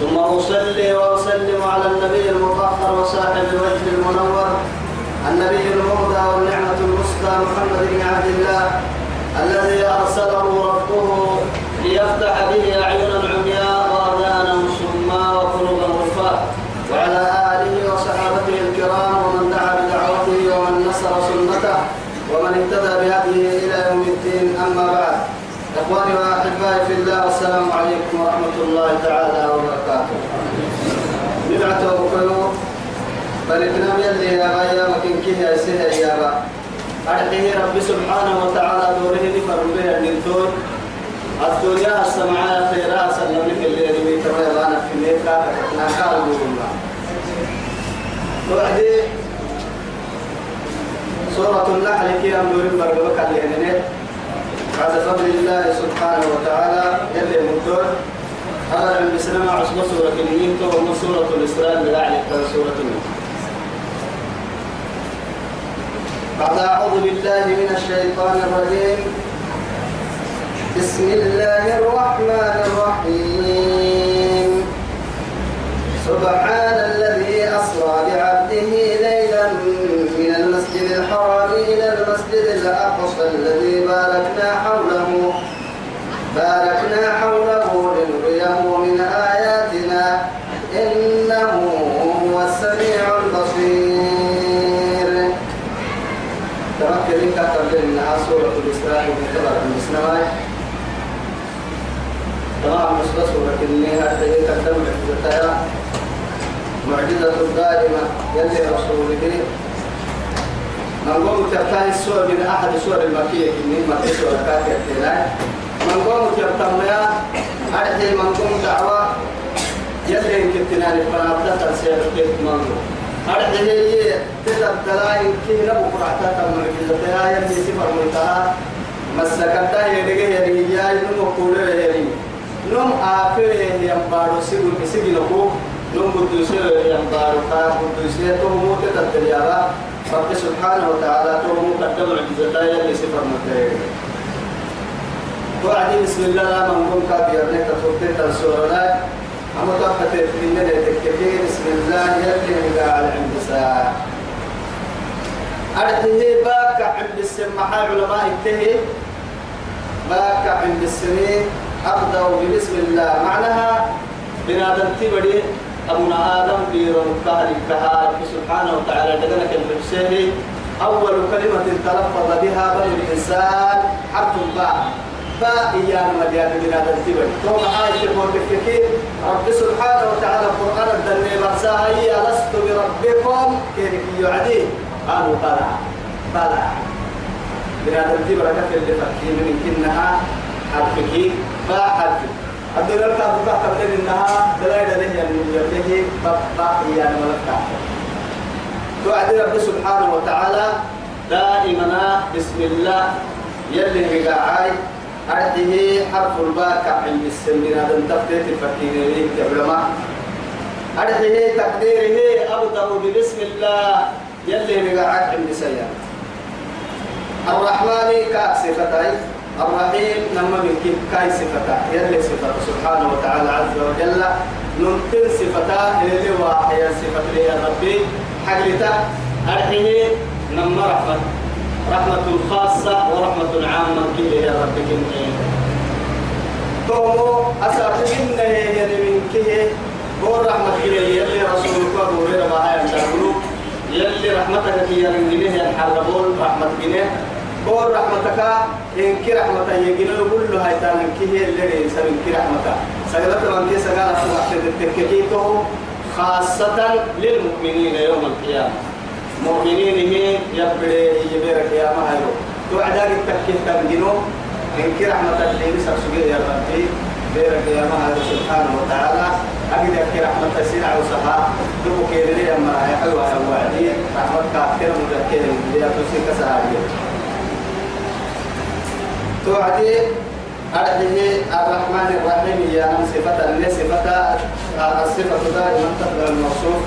ثم أصلي وأسلم على النبي المطهر وصاحب الوجه المنور النبي المهدى والنعمة المسكى محمد بن عبد الله الذي أرسله ربه ليفتح به أعينا عمياء وأذانا صماء وقلوبا غرفاء وعلى آله وصحابته الكرام ومن دعا بدعوته ومن نصر سنته ومن اهتدى بهديه إلى يوم الدين. إخواني وأحبائي في الله والسلام عليكم ورحمة الله تعالى وبركاته. بدعة وكلو بلكنا يلي يا غايا مكين كيه يا سيه يا با أرحيه ربي سبحانه وتعالى دوره نفر به النتون الدنيا السمعاء خيرا سلم لك اللي يرمي ترى يلانا في ميكا نكال الله وعدي سورة النحل كي أمدور بربك اللي هنيه بعد فضل الله سبحانه وتعالى. يلي مدور هذا بسنما عصبة سورة سورة الإسراء لذلك سورة بعد أعوذ بالله من الشيطان الرجيم. بسم الله الرحمن الرحيم. سبحان الذي أسرى بعبده ليلا من المسجد الحرام إلى المسجد الأقصى الذي باركنا حوله. باركنا حوله لنريه من آياتنا. إنه هو السميع البصير. تمكن لك إنها سورة الإسراء من كبر المسلمين تمام نصف سورة النهاية تجد تقدم معجزتها معجزة دائمة يلي رسوله. من قوم تبتاي السور من أحد السور المكية كنين مكية سورة كتيران من قوم تبتميا أرحي من قوم دعوة يلي كتنان الفنابتة تنسير كيف منظور أرحي هي تتبدلاين كي نبو قرعتا تمرجزتها يلي سفر منتها مسكتا يدقى يدقى نمو قولة يدقى نم آخر ينبارو سيقول سيقول نم قدوسي ينبارو كا قدوسي تو موت تتريابا رب سبحانه وتعالى تو مقدم عجزتا يلي سفر مكتئ وعدي بسم الله من قم كابير نك تفوتت السورة أما تفت من تكتي بسم الله يلي قاعد عند ساعة أرته باك عند السماحة علماء انتهي باك عند السنين أبدأ بسم الله. معناها بنادم تبدي أبونا آدم بيرون كهل كهال سبحانه وتعالى دقنك الحسين أول كلمة تلفظ بها بني الإنسان حرف باء. باء إيانا مديان بنادم تبدي ثم هاي تقول بكثير رب سبحانه وتعالى القرآن الدنيا مرساها هي لست بربكم كيف يعدي؟ قالوا بلى بلى. بنادم تبدي كفر لفكي من كنها حرفك باء حرفك. الدنيا توعد رب سبحانه وتعالى دائما بسم الله يلي بقاعي أرده حرف الباء كعلم السمين هذا تفتيت الفكين كعلماء أرده تقديره أبدأ بسم الله يلي بقاعي عند سيئة الرحمن كأسفتين الرحيم لما من كيف كاي صفتا يلي صفتا سبحانه وتعالى عز وجل. نمتن صفتا اللي واحد صفة يا ربي. حقلتا أرحيه نما رحمة. رحمة خاصة ورحمة عامة كل يا ربي كنين تومو أسافين يلي من كيه قول رحمة كله يلي رسولك وقول ربا هاي يلي رحمتك كي يرنجنيه الحربون رحمة كنيه قول رحمتك إن كي يقول له هاي تان كي هي اللي رئيس من كي رحمتك. سجلت من كي سجل خاصة للمؤمنين يوم القيامة. مؤمنين هي يبري يبرك يا مهيرو توعدك التككيه تنجنو إن كي رحمة اللي بسك سجل يا ربي بيرك يا مهيرو سبحانه وتعالى. أكيد أكيد رحمة تسين عوسها دبو كيري أما حلوة وعدي رحمة كافر مذكر اللي أتوسي كسهاري توعدي أرحيه الرحمن الرحيم يا من صفة اللي صفة الصفة دائما تقبل الموصوف.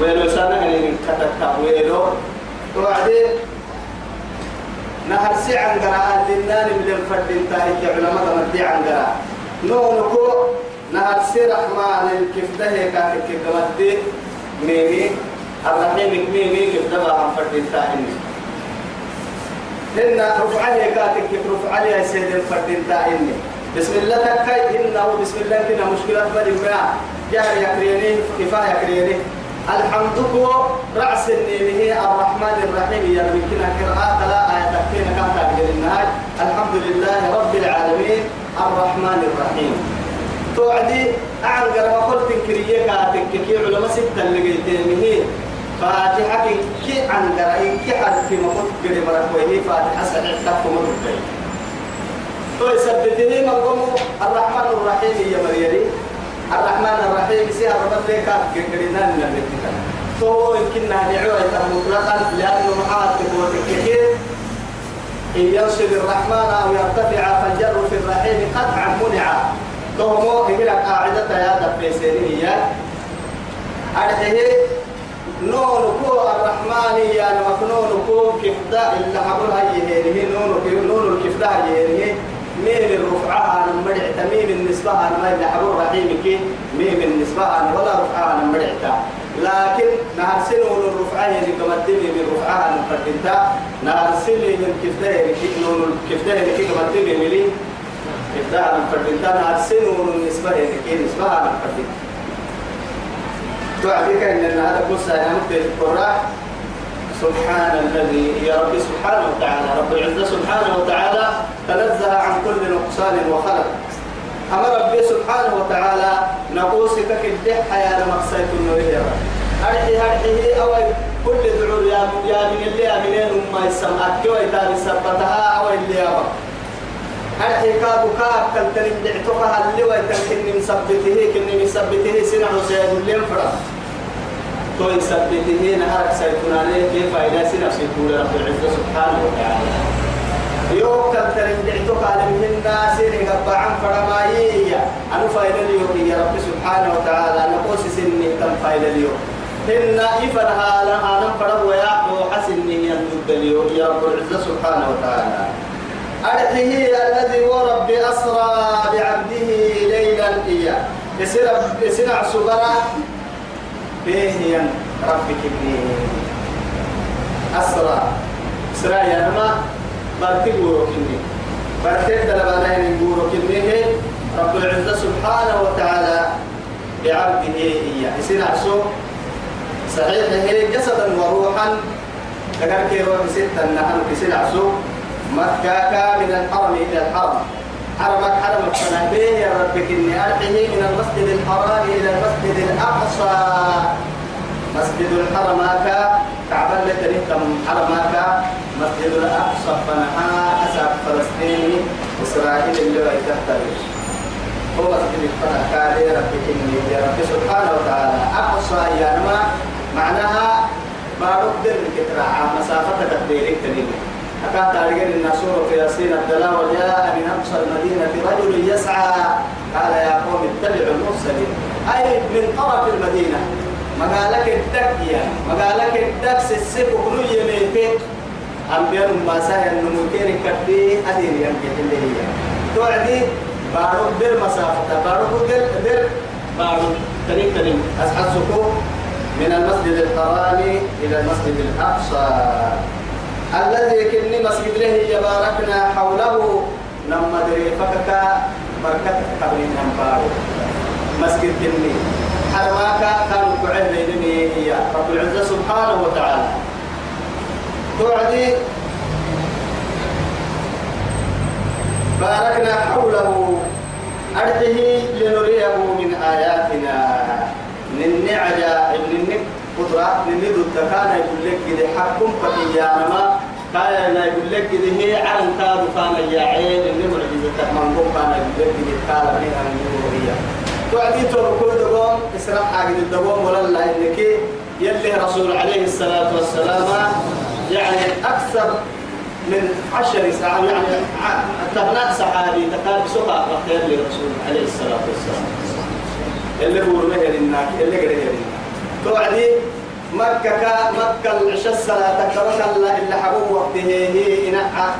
ويلو سنة اللي كتبت ويلو. توعدي نهر سي عن للنان من الفرد انتهي علماء مدي عن نو نكو نهر سي رحمن الكفته كاتك كمدي ميمي الرحيم ميمي كفته عن فرد انتهي إن رفعه كاتك رفعه يا سيد الفرد انتهي بسم الله تكاي إنه بسم الله كنا مشكلة بدي ما جهر يكريني كفاية يكريني. الحمد لله رأس النيمه الرحمن الرحيم. يا كنا قراءة لا آية تكفينا كم تقدر النهاية الحمد لله رب العالمين الرحمن الرحيم. توعدي أعن قرأ قلت كرية كاتك كي علماء ستة اللي قلتينه فاتحة كي عن قرأ كي حد في مقود قرأ مرحوه فاتحة سنة تكفو مرحوه تو يثبته مقوم الرحمن الرحيم يا مريري. الرحمن الرحيم سيها ربط لك قرينا من الرحمن تو يمكن نهدعوه مطلقا لأنه محاط تقول كثير. إن ينصب الرحمن أو يرتفع فالجر في الرحيم قطعا منع. تو مو قاعدة يا دبيسيني هي. أرحيه نون كو الرحمن يا مكنون كو كفدا إلا حبل هاي هي نون نون الكفدا هي ميم الرفعة مرعت ميم النسبة ما اللي حبور رحيمك ميم النسبة ولا رفعة مرعت لكن نهرسل الرفعة يعني كما تبي من رفعة فردتا نهرسل من كفده يعني نون الكفده يعني كما النسبة يعني نسبة تعرفك أن هذا أنا مكتب القرآن سبحان الذي يا رب سبحانه وتعالى. رب العزة سبحانه وتعالى تنزه عن كل نقصان وخلق. أما ربي سبحانه وتعالى نقوسك كالدح يا مقصيت النوية أرحي أرحي أو كل دعور يا يا من اللي أمنين ما يسمعك. كيف يتابع سبتها أو اللي يابا أرحي كابو كاب كالتنم دعتها اللي ويتنكني مثبته كني مثبته سنع سيد اللي انفرد. تو يثبته نهارك سيكون عليه كيف إلى سنة سيكون رب العزة سبحانه وتعالى يوم تبتلم دعتك على من الناس رقب عن فرمائية أنا فايل اليوم يا رب سبحانه وتعالى نقوس سني تم فايل اليوم إن إفن هالا أنا فرد ويعقو حسني يندد اليوم يا رب العزة سبحانه وتعالى أرحيه الذي ورب أسرى بعبده ليلا إياه يسير يسير عسبرا بيهيا ربك ابني. أسرى أسرى يا نما برتي بوروكني برتي دلبانا بوروكني رب العزة سبحانه وتعالى بعبده إياه يصير عسو صحيح هي جسدا وروحا. ذكر كي روح ستة نحن يصير عسو مكة من الحرم إلى الحرم. حرمك حرمك فنبيه يا ربك إني أرحيه من المسجد الحرام إلى المسجد الأقصى. مسجد الحرم كعبا لتنكم حرمك مسجد الأقصى فنها أساب فلسطيني إسرائيل اللي تحتوي هو مسجد الحرم كان يا ربك إني يا رب سبحانه وتعالى. أقصى يا نما معناها بارك در كتراعى مسافة تقديرك تنيني أكاد تعلقين إن سورة ياسين الدلاء وجاء من أقصى المدينة رجل يسعى. قال يا قوم اتبعوا المرسلين. أي من طرف المدينة. مقالك الدكية مقالك الدكس السب كل يميتك أنبياء ما سهل نمكير كبدي أدين يمكن اللي هي. توعدي بارو در مسافة. بارو در در بارو. تريم تريم سكو من المسجد الحرام إلى المسجد الأقصى. الذي كني مسجد له باركنا حوله نما دري فكك بركة قبل نمبارو مسجد كني. حرماك كانوا كعين بينني هي رب العزة سبحانه وتعالى. توعدي. باركنا حوله. أرته لنريه من آياتنا. ننعجا ننك قدرة نني ضد يقول لك كده حكم فكيانا ما كان يقول لك كده هي عن كاد كان يا عين اللي معجزة من قوم كان يقول لك كده قال من هي. وعدي توكل دقوم إسراء حاجة الدقوم ولا لا إنك يلي رسول عليه الصلاة والسلام يعني أكثر من عشر ساعة يعني تبناء صحابي تقال سقى يلي رسول عليه الصلاة والسلام. اللي هو مهر الناك اللي قريه توعدي مكة كا مكة العشاء الصلاة تكرك الله إلا حبوب وقته هي إنا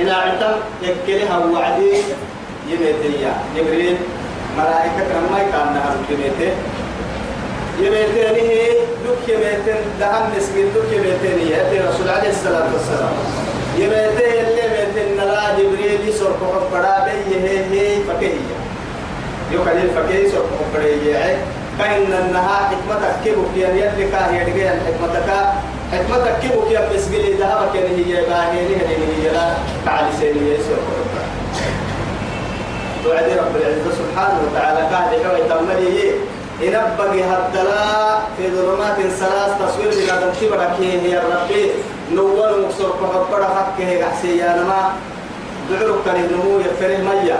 إنا عتم يكلها وعدي يميتيا. جبريل ملائكة كما كان نهار يميتي يميتين هي دك يميتين دهم مسكين دك يميتين هي. رسول عليه الصلاة والسلام. يميتين اللي يميتين نلا جبريل يسرق حبرا بيه هي هي فكهية. يوكل الفكهي يسرق حبرا هي كأن النها حكمتك كيبك يا يلي كاهي يدقي حكمتك؟ حكمتك كيبك يا مسجلي ذهبك؟ يا هي باهي هي هي لا. تعالي سيني يسوع. توعدي رب العزة سبحانه وتعالى قاعد يحوي تملي. ينبغي هدلا في ظلمات ثلاث تصوير بلا تنتبرك هي ربي نول مكسور كحبرا حقه قحسي نما. دعوك النمو يفره ميا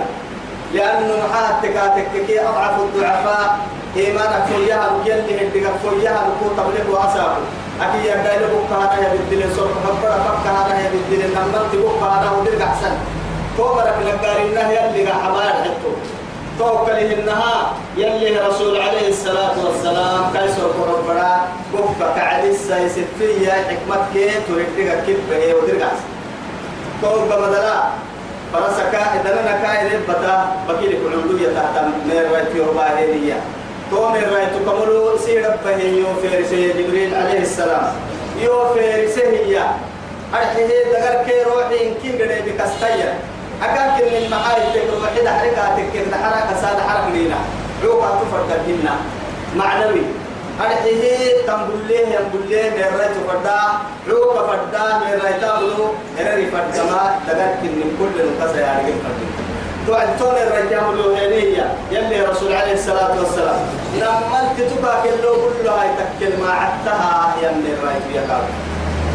لأنه محاتك تككي أضعف الضعفاء. إيمانك فيها يلي هدك فيها نكون تبلغ وأسابه. أكي يا دايل بوك هذا يا بدل سور خبر فك هذا يا بدل نمر تبوك هذا ودير أحسن. توبرك لقار النهي يلي حمار حتو. توكله النها يلي رسول عليه الصلاة والسلام كيسر خبر بوك كعدي سيسفية حكمت كي تردك هي ودير أحسن. توبة مدلا فرسكا إذا كايد بتا بكيل كل تحت مير في رباهية توم الرايت كملو سير به يو فيرسي جبريل عليه السلام. يو فيرسي هي أرحيه دقر كي روحي إن كي قد بكستيا أكاك من محاي تكر وحيد حركاتك كده حركة سادة حرك لينا. عوقا تفرد الدنا معنوي. أرحيه تنبليه ينبليه من رأيت فردا. عوقا فردا من رأيت أبلو إرري فردما دقر كي من كل نقصة يعني فرد توعدتون الرجال الوهينية. يلي رسول عليه الصلاة والسلام. لما تبقى كله كله هاي تكل ما عدتها يلي الرايت يا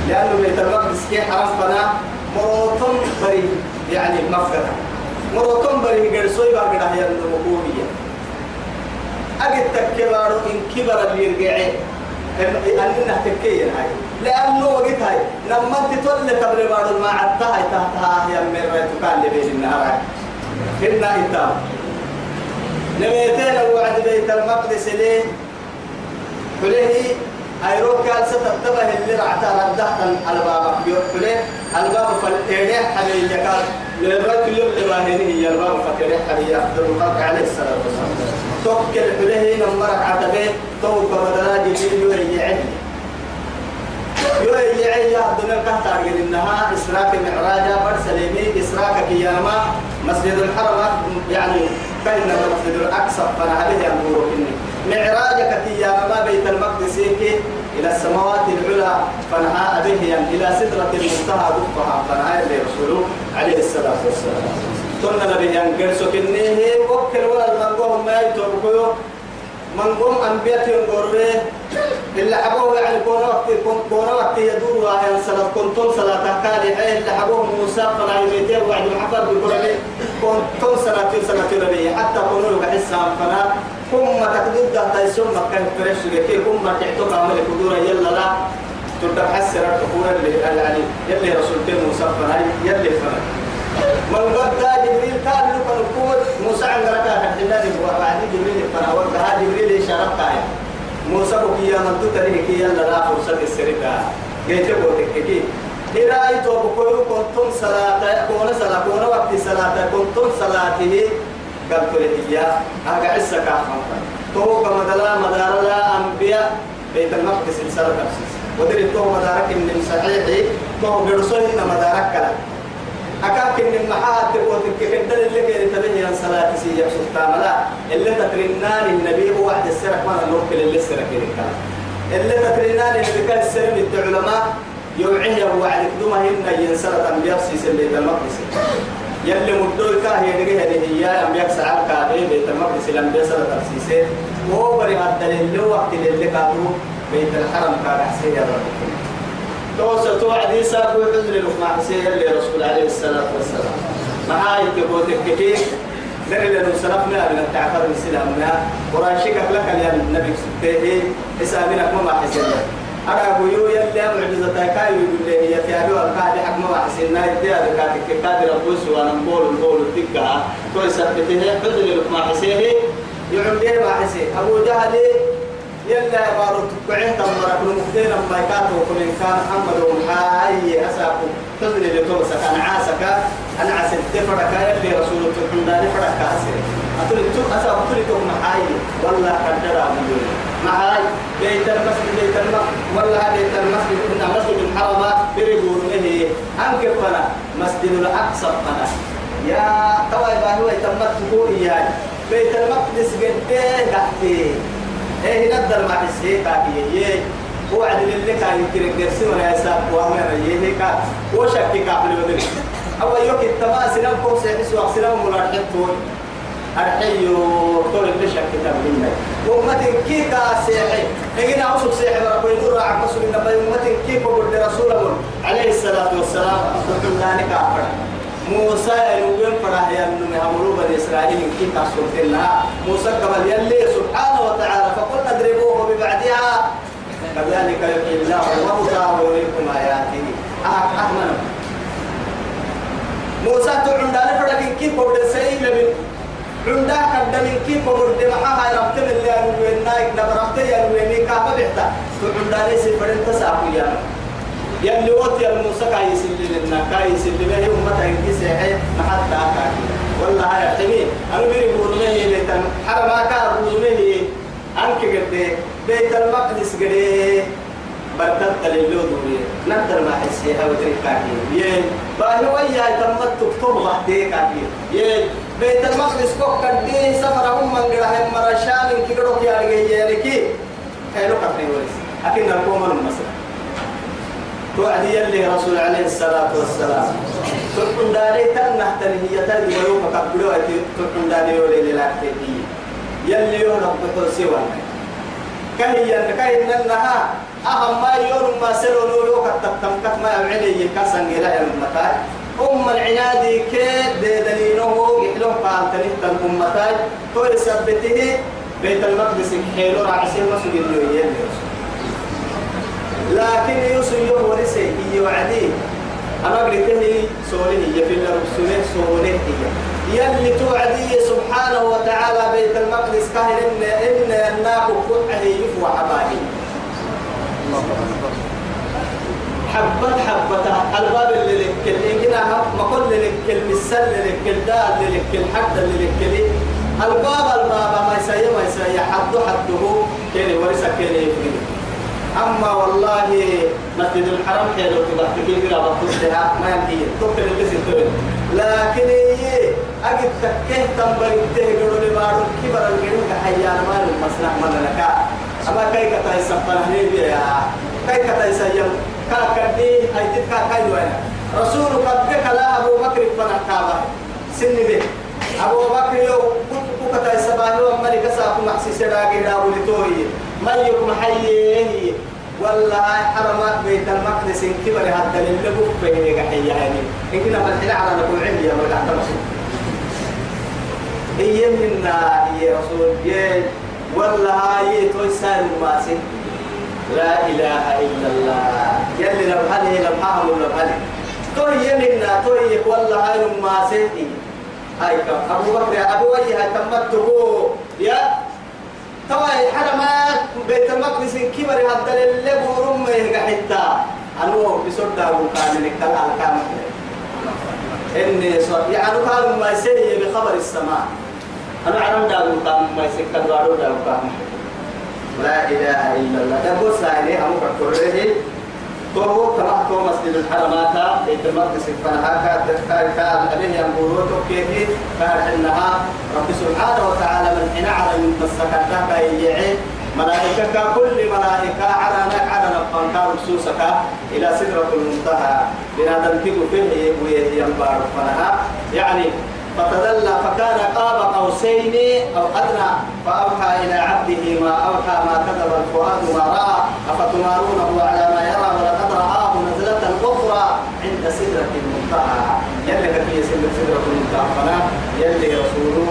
لأنه بيت المقدس كي حرم فنا مروتون بري يعني مفقدة. مروتون بري قرسوي بقى هي النموكومية أجد تكبارو إن كبر اللي يرجعي أننا تكيين هاي. لأنه وقت هاي. لما انت تولي تبري بارو ما عدتها تحتها هي من الرايت كان لبين النهار. هنا إتام نميتين الوعد بيت المقدس ليه حليه أيروك قال ستتبه اللي رعتا ردحت الباب. حليه الباب فالتيريح حبيبي قال للرد اليوم لباهينه هي الباب فتيريح حبيبي أفضل الخلق عليه الصلاة والسلام. توكل حليه نمرك عتبه. توقع مدراج جيل يعد يوي يعي الدنيا كهتا أرجل إنها إسراك معراجا برسليمي إسراك كياما مسجد الحرم يعني بين المسجد الأقصى فأنا هذه أمور معراجك كياما بيت المقدس إلى السماوات العلى فنها أبيه إلى سدرة المنتهى دفها فنها رسوله عليه الصلاة والسلام تنا نبي أن قرسو كنيه وكل ولا المنقوم ما يتوقعوا منقوم أنبياء ينقروا اللي حبوه يعني كون وقت كون وقت يدور وهي صلاة كنتم صلاة كالي حي اللي حبوه موسى فلا يميتين وعد محفر بكل كنتم صلاة صلاة نبي حتى كونوا حسام فنا كم تكذب ده تيسوم مكان فريش كي كم ما تعتق عمل كدورة يلا لا تبدأ حسر الكفور اللي يلي رسول موسى فنا يلي فنا من قد جبريل كان له كان قوة موسى عند ركعة الحلال وبعد جبريل فنا وقت جبريل إشارة كايا موسى بكيا من تتريه كيا لا فرصة السرقة. جيت بوتك كي. إذا أيتوا بكل كنتم صلاة كون صلاة كون وقت صلاة كنتم صلاته. قلت له يا أجا عسى كافم تو كما دلا مدار لا أنبياء. بيت المقدس تفسير ودري تو مدارك من صحيح تو برسول مدارك كلا. أكاك إن المحاد تقولك كدل اللي كده تبني عن صلاة سيجا سلطان. لا اللي تترنان النبي هو واحد السرق ما نوكل اللي السرق اللي تترنان اللي كان السرق العلماء يوعيه وعد دوما هن ينسرة أنبياء سيس بيت المقدس. يلي مدوي كاهي يدقيه هي أنبياء سعال كاهي بيت المقدس الأنبياء سرة تفسيسه وهو بري هذا اللي وقت اللي كانوا بيت الحرم كان حسين يا رب. توسع توعد ساق وحزن لك مع حسين اللي رسول عليه الصلاة والسلام معاي تقول كيف در لأنه سلفنا من التعفر السلام وراشك لك يا النبي سبته حسابنا كما حسنا أنا أقول يا معجزة كاي يقول لي يا تيابي والكادي حق ما حسنا يدي هذا كادي كادي ربوس وأنا نقول نقول تكا توي سبته حزن لك ما حسيه يعم ليه ما حسيه أبو جهل يلا بارو تبعه تمرك نمختين ما يكاتو كمن كان محمد ومحاي أساكم. تدري لتوسك أنا عاسك أنا عسل تفرك يلي رسول تحمداني فرك أسر أتولي تو أسا أتولي تو محاي والله قدر أبو محاي بيت المسجد بيت المسجد والله بيت المسجد كنا مسجد الحرم بريبور به أنك فنا مسجد الأقصى فنا يا توا باهي ويتمت تقول إياي بيت المقدس قد تحتي إيه ندر ما حسيه كاكي وعد اللي كان يمكن يرسم ولا يساب وامر يهيك وشك كابل بدل أو يوك التماس نبكو سيحس وأحسنا ملاحظتون أرحيو طول اللي شك كتاب لنا ومتن كي كاسيحي إجينا أوسك سيحي ورقو يدور عن رسول الله ومتن كي قبل رسول عليه الصلاة والسلام. أخذ الله موسى يلوين فرح ينمي أمرو بني إسرائيل كي كاسوت لها. موسى قبل يلي سبحانه وتعالى فقلنا اضربوه ببعدها. كذلك يحيي الله الموتى ويريكم آياته. أحمد. موسى تعند على فرق كيف قبل سيد لمن. عند كذا من كيف قبل دمحها ربط من اللي أنوين نايك نبرت يا أنوين كابا بحتا تعند على سيد فرق تساقو يا يلي وقت يا موسى كاي يسلم لنا كاي يسلم له أمة إنكي سيحي محتى كاكي والله هاي حمي أنا بيري بورمه بيتن حرما كار بورمه أنك قد بيت المقدس قد بدلت للو دوري نقدر ما حسيها وتريك كاكي. يه باهي ويا تمت تكتب وحدي كاكي. يه بيت المقدس كوك كدي سفر توعدي يلي رسول عليه الصلاة والسلام. تكون داري تنه تنهي تنهي ويوم قبلوا تكون داري ولي للاكتي يلي يهرب بحرسي وأنا كهي كهي انها أهم ما يوم ما سلوا نورو كتتم كت ما يعلي يكسن إلى المتاج أم العنادي كيد دلينه يحلوه قال تنهت الأمتاج تو يثبته بيت المقدس حيلو رعسي مسجد اليوم لكن يوسف يوم ورسي هي وعدي. أنا قلته سولي هي في الله سولي سولي هي. يلي توعدي سبحانه وتعالى بيت المقدس كاهن إن إن الناقو كحه يفوى حبائي حبت حبتها الباب اللي لك اللي ما كل لك المسل لك الدال لك الحد لك الباب الباب ما يسيا ما يسيا حد حده كيني ورثة كيني يفرق أما والله مسجد الحرام حلو تبحث كي بلا بطلتها ما توكل اللي سيتوين لكن هي أجد تكيه تنبري تهجر لبارو كبر الجنوك حيان ما المصلح من لك أما كي كتا يسفر هنيبي يا كي كتا يسيم كا كدي أي تتكا كاي وين؟ رسول قبك لا أبو بكر فنا كابا. سن به أبو بكر يو كنت كتا يسباني ومالي كساكو محسي سراغي داو لتوي من يكم حيه ولا حرم بيت المقدس إن كبر هذا اللي بقول فيه حيه يعني. إن كنا فتحنا على نقول عندي يا ولد هي منا يا رسول يا والله هاي تويسان ماسك لا إله إلا الله. يلي لو هذه لو حاهم لو هذه توي منا توي والله هاي ماسك هاي كم؟ أبو بكر أبو وجه تمته يا توي حرمات بيت المقدس كبر هذا اللي بورم حتى. أنو بسرعة وكان نكتب على كامل إني صار يعني كان ما يسير بخبر السماء. أنا عرم دارو كان ما يسير كدوارو دارو كان. لا إله إلا الله. دبوس سائلي هم كفره تو كما تو مسجد الحرمات بيت المقدس فنها كان عليه ينبورو توكيه كان إنها رب سبحانه وتعالى من حين على من مسكتها كيعي ملائكة كل ملائكة على نك على نقانتار رسوسك إلى سدرة المنتهى. بنادم كيكو فيه ويه ينبار فنها. يعني فتدلى فكان قاب قوسين أو أدنى فأوحى إلى عبده ما أوحى ما كذب الفؤاد ما رأى. أفتمارونه على ما يرى ولقد يلي كفي سدرة يلي رسوله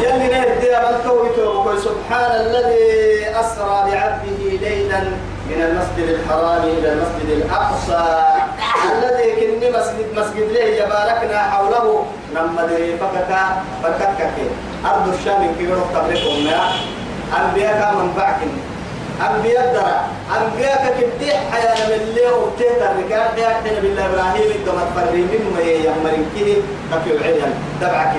يلي سبحان الذي أسرى بعبده ليلا من المسجد الحرام إلى المسجد الأقصى الذي كن مسجد مسجد ليه يباركنا حوله لما دري فكك فككك أرض الشام كيورو تبركم يا أنبياء من بعكني أنبياء درا. أنبياء كدي حياة من اللي وبتهت الركاب يا حين بالله إبراهيم الدم تفرين من يمرين كده؟ كفي وعيان دبعك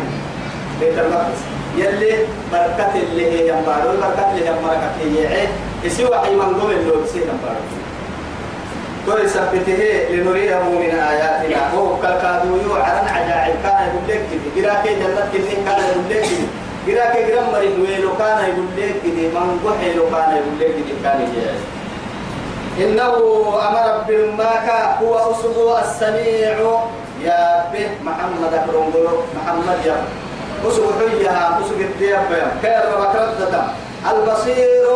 بيت المقدس. يلي بركة اللي هي يمبارو بركة اللي هي مركة هي يسوى حي من قبل لو يسير يمبارو تو يثبته لنريه من آياتنا. هو كالكادو يوعرن عجائب كان يقول لك كده. قراك جنة كده كان يقول لك كده. قراك قرام مريد ويلو كان يقول لك كده من قحي لو كان يقول لك كده كان يجي إنه أمر بالماك هو أسبوع السميع يا به محمد أكرم محمد يا أسوق حيها أسوق الديابة كير بكرة البصير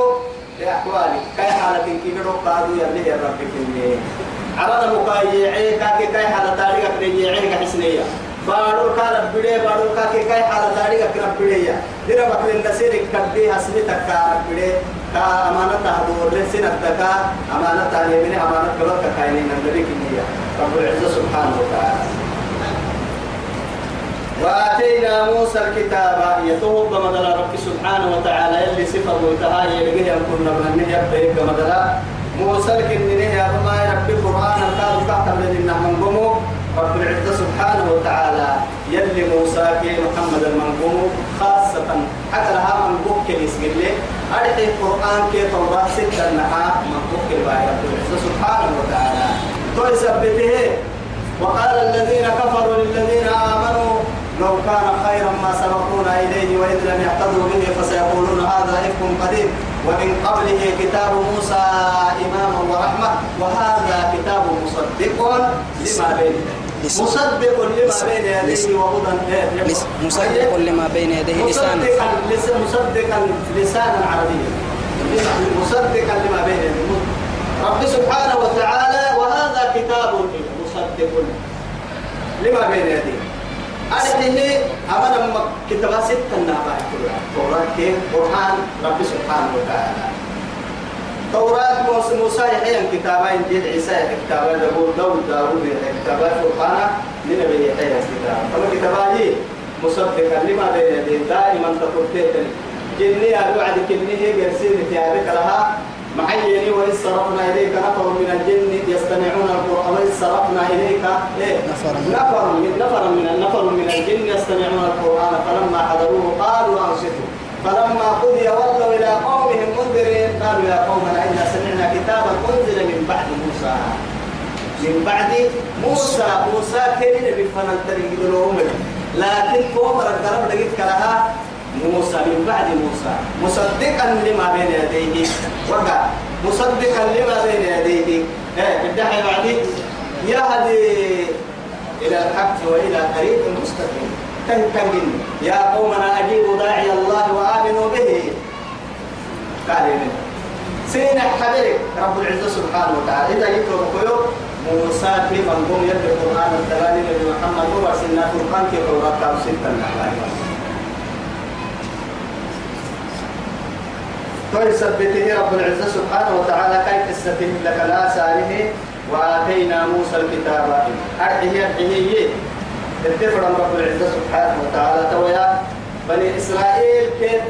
لأحوالي كي حالة كبيرة قادوا يا رب كني عرض مقايعي كاكي كي حالة تاريخ رجيعي كحسنية بارو كان بدي بارو كاكي كي حالة تاريخ كنا بدي دير بكرة نسير كبدي حسني تكار بدي كا أمانة تهدور لسنا تكا. أمانة تاني من أمانة كبر كاينين النبي كنية. رب العزة سبحانه وتعالى. وآتينا موسى الكتاب يتوب مدلا رب سبحانه وتعالى. يلي صفة قلتها يلقيه يكون من النهي يبقى مدلا. موسى الكنينه يا رب ربي قرآن الكاد كاتب لنا من قمو رب العزة سبحانه وتعالى يلي موسى كي محمد المنقوم خاصة حتى لها من بوك يسجل أرحي القرآن كي توراة ستة نحا من بوك رب العزة سبحانه وتعالى. تو يثبته وقال الذين كفروا للذين آمنوا لو كان خيرا ما سبقونا إليه وإذ لم يهتدوا به فسيقولون هذا إفك قديم. ومن قبله كتاب موسى إماما ورحمة. وهذا كتاب مصدق لما بين مصدق لما بين يديه وهدى مصدق لما بين يديه لسانا مصدقا لسانا عربيا مصدقا لما بين يديه. رب سبحانه وتعالى وهذا كتاب مصدق لما بين يديه. أرحيه أمر كتاب ستة نابع توراة قرآن رب سبحانه وتعالى. توراة موسى موسى يحيى كتابا إنجيل عيسى كتابا داوود داوود داوود كتابا فرقانا لنبي يحيى كتابا فما كتابا هي؟ مصدقا لما بين يديه دائما تقول جني أبعد كني هي جرسين تيابك لها معيني وإذ صرفنا إليك نفر من الجن يستمعون القرآن وإذ صرفنا إليك. إيه؟ نفر من نفر من نفر من الجن يستمعون القرآن فلما حضروه قالوا أنصتوا. فلما قضي ولوا إلى قومهم منذرين قالوا يا قومنا إنا سمعنا كتابا أنزل من بعد موسى. من بعد موسى موسى كان بفن الطريق لكن قوم الدرب لقيت كلها موسى من بعد موسى. مصدقا لما بين يديه. وقع. مصدقا لما بين يديه. إيه الدحي بعدي. يهدي إلى الحق وإلى طريق مستقيم. كان يا قومنا أجيبوا داعي الله وآمنوا به. قال سين حبيب رب العزة سبحانه وتعالى. إذا يكتب موسى في منظوم يد القرآن الثاني لمحمد هو سنة القرآن في التوراة ستة الأحوال فيثبته رب العزة سبحانه وتعالى. كيف تستفيد لك لا ساره وآتينا موسى الكتاب. أرحيه أرحيه اتفر رب العزة سبحانه وتعالى. تويا بني إسرائيل كيف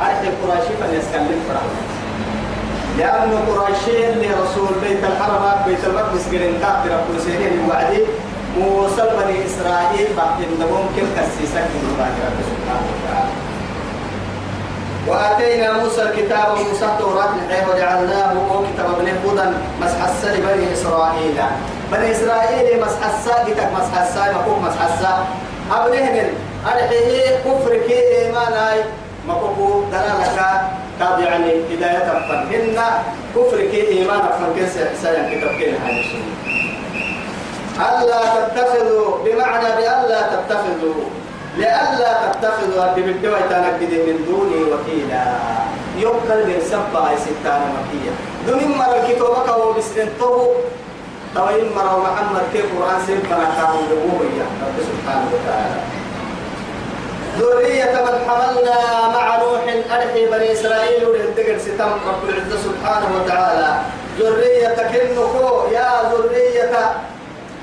أرحي قراشي فليسكلم فرح لأن قراشي لرسول بيت الحرم بيت المقدس قرن كافر رب سيدين وعدي موسى بني إسرائيل بعد ممكن كسيسك من رب سبحانه وتعالى. وآتينا موسى الكتاب وموسى التوراة وجعلناه كتاب ابن هدى مسحسا لبني إسرائيل. بني إسرائيل مسحسا كتاب مسحسا مكوك مسحسا أبنهن أرحيه كفر كي إيماناي مكوكو دلالك كاب يعني هداية فن هن كفر كي إيمان فن كيس إحسان كتاب كي هاي ألا تتخذوا بمعنى بألا تتخذوا لئلا تتخذوا بالدواء تنكد من دوني وكيلا. يقل من سبع ستان مكية دون مرة الكتابة كو توين مرة محمد كيف قرآن سيب فنا كانوا لبوه رب سبحانه وتعالى. ذرية من حملنا مع نوح أرحي بني إسرائيل ولهدقر ستم رب العزة سبحانه وتعالى. ذرية كنكو يا ذرية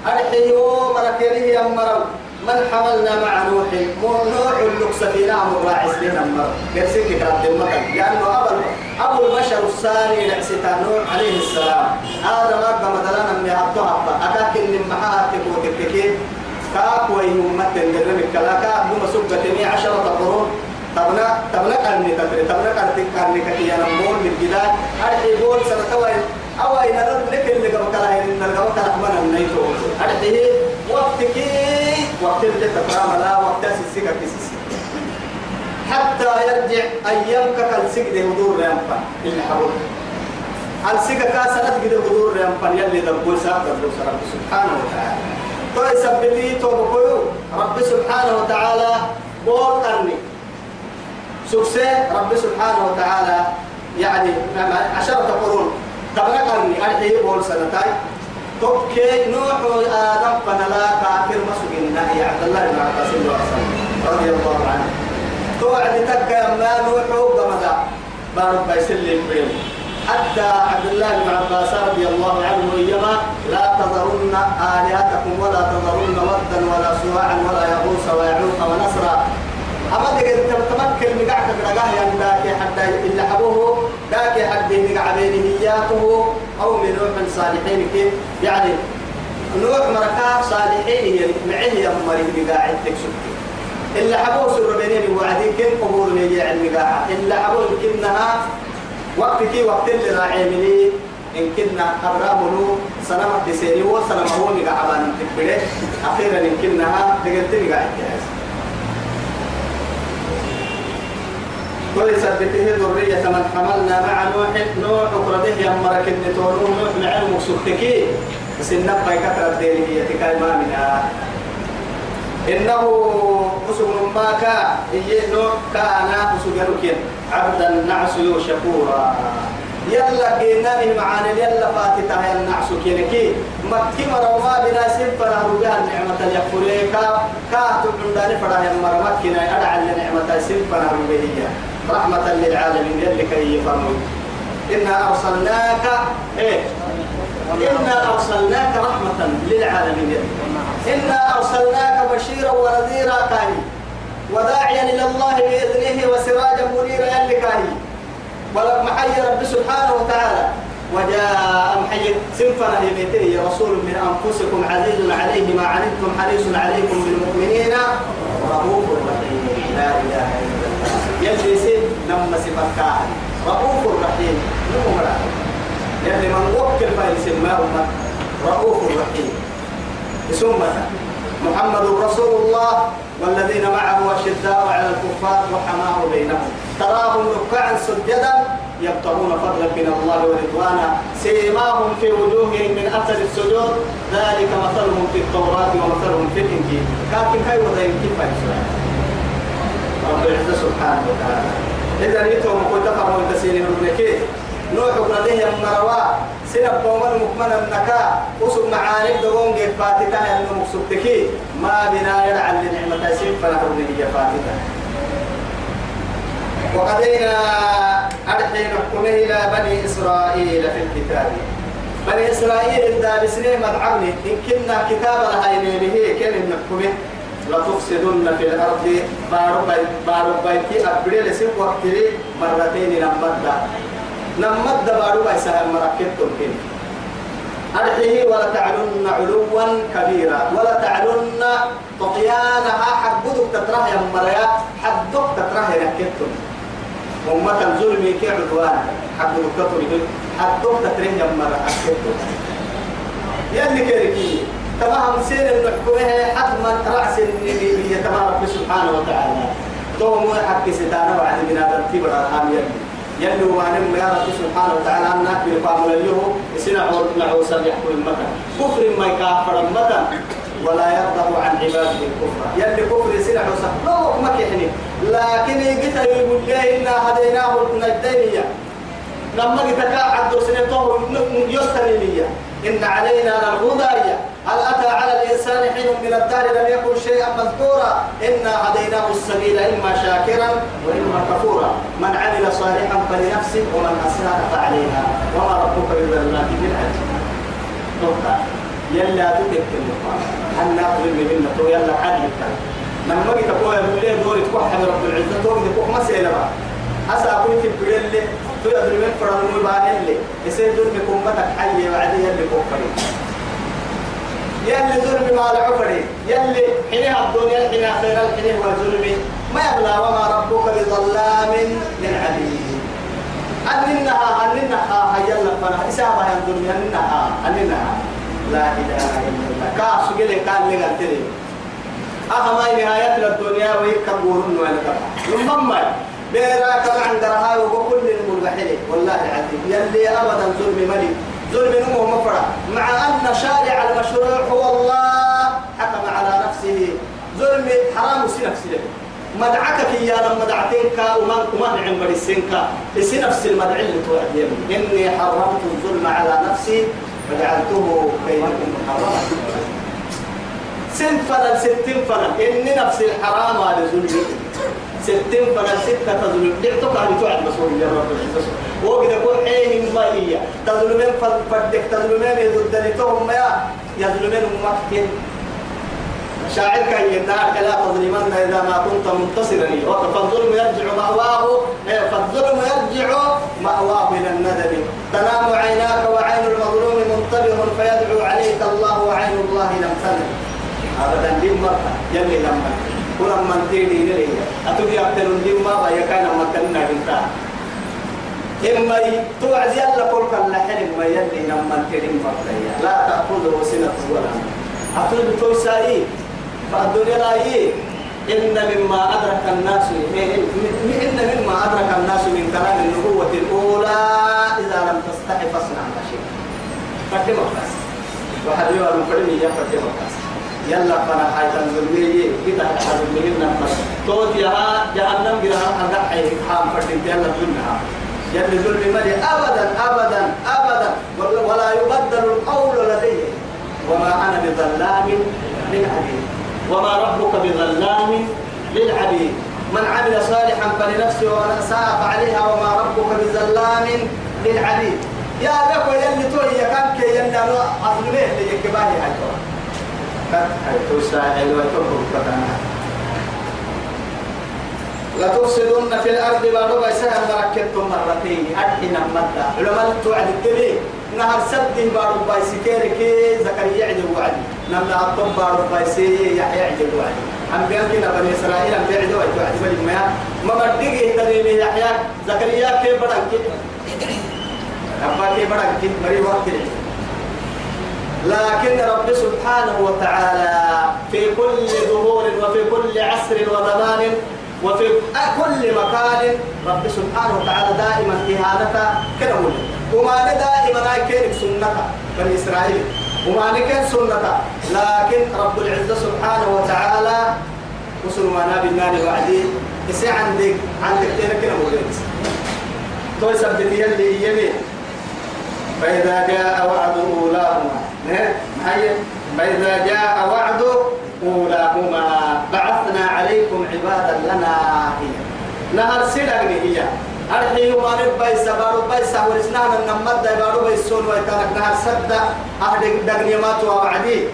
أرحي يوم ركله أمرم من حملنا مع نوح نوح اللقس فينا مراعس لنا أمر كرسيك كرات المكان لأنه أبو أبو البشر الثاني نعسيتا نوح عليه السلام. هذا قام دلنا من يحطها أكاك اللي محاها تكو تكتكين كاك ويهم متن درمك كلا كاك بما سبتني عشرة قرون تبنا تبنا كارني تبنا تبنا كارني كتي أنا مول من جدال. أرحي بول سنة توين أو أين نرد لك اللي قبل كلا هين نرجع كلا حمنا النيتو. أرحي وقتك وقت اللي تفهم لا وقت سيسيك كيسيسي حتى يرجع أيامك كالسجد هدور ريامبا اللي حبول السجد كاسنة كده هدور ريامبا يلي دبول ساب دبول سرب سبحانه وتعالى. توي سبلي توبكويو رب سبحانه وتعالى بول قرني سكسي رب سبحانه وتعالى يعني عشرة قرون. تبنى قرني أرحي بول سنتين توكي نوح آدم فنلا كافر مسجنا يا عبد الله بن عباس رضي الله عنه. توعد تكا ما نوح قمدا بارك بيسلم بيوم حتى عبد الله بن عباس رضي الله عنه ويما لا تذرن آلهتكم ولا تذرن ودا ولا سواعا ولا يغوص ويعوق ونصرا أما تقدر تمكن مقعك برقاه يعني ذاك حتى إلا حبوه ذاك حد مقع بينه إياته أو من نوح صالحين كيف يعني نوح مركا صالحين يعني معه يمري بقاعد تكسب إلا حبوه سر بينين وعدين كن قبول لي علم قاعد إلا حبوه كنها وقت كي وقت اللي راعي إن كنا قرامه سنة تسيني وسنة هو مقع عبان تكبره أخيرا إن كنها دقلت مقاعد جاهز كل سبته ذرية من حملنا مع نوح نوح قرده يا مرك النتون نوح معلم سكتكي بس النبى كثرة الدينية تكاي ما منها. إنه أسر ما كان إيه نوح كان أسر عبدا نعس شكورا. يلا كيناني معانا يلا فاتتها يا النعس كينكي مكي مروا بنا سنفنا ربها النعمة يقوليكا كاتب عندنا فرا يا مرمكنا أدعى النعمة سنفنا ربها رحمة للعالمين يلي كي يفهموا إنا أرسلناك إيه؟ إنا أرسلناك رحمة للعالمين إنا أرسلناك بشيرا ونذيرا كاهي. وداعيا إلى الله بإذنه وسراجا منيرا يلي كاهي. ولك محي رب سبحانه وتعالى. وجاء محي سنفنا يميته رسول من أنفسكم عزيز عليه ما عنتم حريص عليكم بالمؤمنين. رؤوف رحيم. لا إله إلا الله. سي لما سبكاه رؤوف رحيم نمر يلي من وكل فيسماه رؤوف رحيم ثم محمد رسول الله والذين معه أشداء على الكفار وحماه بينهم. تراهم ركعا سجدا يبتغون فضلا من الله ورضوانا. سيماهم في وجوههم من أثر السجود. ذلك مثلهم في التوراة ومثلهم في الإنجيل. لكن كيف كيف رب العزة سبحانه وتعالى. إذا يتوم كنت انت سيني كيف نوح قرده مروا سنب قومن مكمنا النكا وسب معاني دوون جيب فاتتا ينو مكسبتكي ما بنا يدعى لنعمة سيب فنحن هي فاتتا وقضينا أدحي نحكمه إلى بني إسرائيل في الكتاب. بني إسرائيل إذا بسنين مدعمني إن كنا كتاب الهينين به كن نحكمه لتفسدن في الأرض. بارو بيت بارو بيتي أبريل سيب وقتري مرتين نمدا نمدا بارو بيت سهل مركبتم كن أدحيه ولا تعلن علوا كبيرا. ولا تعلن طغيانها. حدك تتراه يا مريا. حدك تتراه يا أمة الظلم كي عدوان. حق نكتر حدك تتراه يا مريا أكتم يلي كيركي. تمام سير المحكمة حتما رأس النبي تمام رب سبحانه وتعالى. توم حق ستانا وعد من هذا الكبر الهام يلي. يلي وعنم يا رب سبحانه وتعالى أنك بالقام له سنع نعوسا يحكم المكان كفر ما يكافر المكان ولا يرضى عن عباده الكفر. يلي كفر سنع وسا لو ما كحني. لكن يجت يقول لي إنا هديناه النجدينية لما جت عبد سنته يستنينية إن علينا الهدى هل أتى على الإنسان حين من الدهر لم يكن شيئا مذكورا؟ إنا هديناه السبيل إما شاكرا وإما كفورا. من عمل صالحا فلنفسه ومن أساء فعليها. وما ربك بظلام توقع يلا تتكلم. هل نأخذ من تو يلا عدل لما جيت أقول لي دوري تكون رب العزة. دوري تكون مسألة بقى أسا تقول لي تو يدري من فرد مباهل لي يصير دور بكمتك حي وعدي يلي كفري. يلي ظلم ما العفري يلي حينها الدنيا حينها خير الحين والظلم ما يبلى وما ربك بظلام للعبيد. أننها أننها هيا لك فنا إسابة ينظر أننها أننها. لا إله إلا الله. كاس قلي قال لي قلت لي أهما نهاية الدنيا ويكبرون ولك ثم بيراك عن درها وكل الملبحين والله العظيم. يلي أبدا ظلم ملك. ظلم نمو مفرع مع أن شارع المشروع هو الله حكم على نفسه. ظلم حرام سنفسه مدعكك يا لما دعتينك وما وما نعم برسينك لسي نفس المدع اللي توعد إني حرمت الظلم على نفسي فجعلته بينكم محرما سن فلن ستين فلن. إني نفس الحرام على ظلمي ستين فلن ستة تظلم. دعتك على توعد مسؤول يا رب؟ العزة وقد يقول حين ما هي تظلمين فردك تظلمين ضد لتهم يا يظلمين ممكن شاعر كان يدعك لا تظلمن إذا ما كنت منتصرا فالظلم يرجع مأواه. فالظلم يرجع مأواه إلى الندم. تنام عيناك وعين المظلوم منتبه فيدعو عليك الله وعين الله لم تنم أبدا دي مرة يلي لما كل من تيني لي أتوقي أبتل دي ما بيا كان مكاننا بنتا إما توعد يلا كل كلا حلم ما يلي لما تيني مرة لا تأخذه سنة ولا أتوقي توسائي فالدنيا لا هي إن مما أدرك الناس إن مما أدرك الناس من كلام النبوة الأولى إذا لم تستحي فاصنع ما شئت فكما بس واحد يقول مفرمي يا فكما بس يلا فانا حيث الظلمية كده الظلمية نفس توت يا جهنم جرها عند حي حام فردين يلا ظلمها يلا ظلم مالي أبدا أبدا أبدا ولا يبدل القول لدي وما أنا بظلام للعبيد وما ربك بظلام للعبيد من عمل صالحا فلنفسه ومن اساء فعليها وما ربك بظلام للعبيد يا لك يلي تو يا كان كي يلي اظلمه اللي يكباهي هاي تو كان هاي تو ساعد وتبرك فتانا لتفسدن في الأرض بعد ما يسهل مركبتم مرتين. ادحنا مدة علماء توعد الدليل. نهر سد بارو بايسكير كي زكريا يعجب وعد نمنا بارو بايسي يحيى يعجب وعد أم بيان كنا بني إسرائيل أم بيعدوا وعد وعد بني ما ما بديه تدري يحيى. زكريا كي بدن كي أبا كي بدن كي مري وقت لكن رب سبحانه وتعالى في كل ظهور وفي كل عصر وزمان وفي كل مكان رب سبحانه وتعالى دائما إهانته كده وما دائما كيرك سنة بني إسرائيل. وما كان سنة. لكن رب العزة سبحانه وتعالى وصل ما نبي النار وعدي. يسي عندك عندك تيرك كده مولد توي سبتي اللي يمين فإذا جاء وعد أولاهما فإذا جاء وعد أولاهما بعثنا عليكم عبادا لنا هي. نهر سلغني هي. أرحي ما نبى سبارو بي سهول إسنان النمد بارو بي السون ويتانك نهر سد أهدك دقني ما توعدي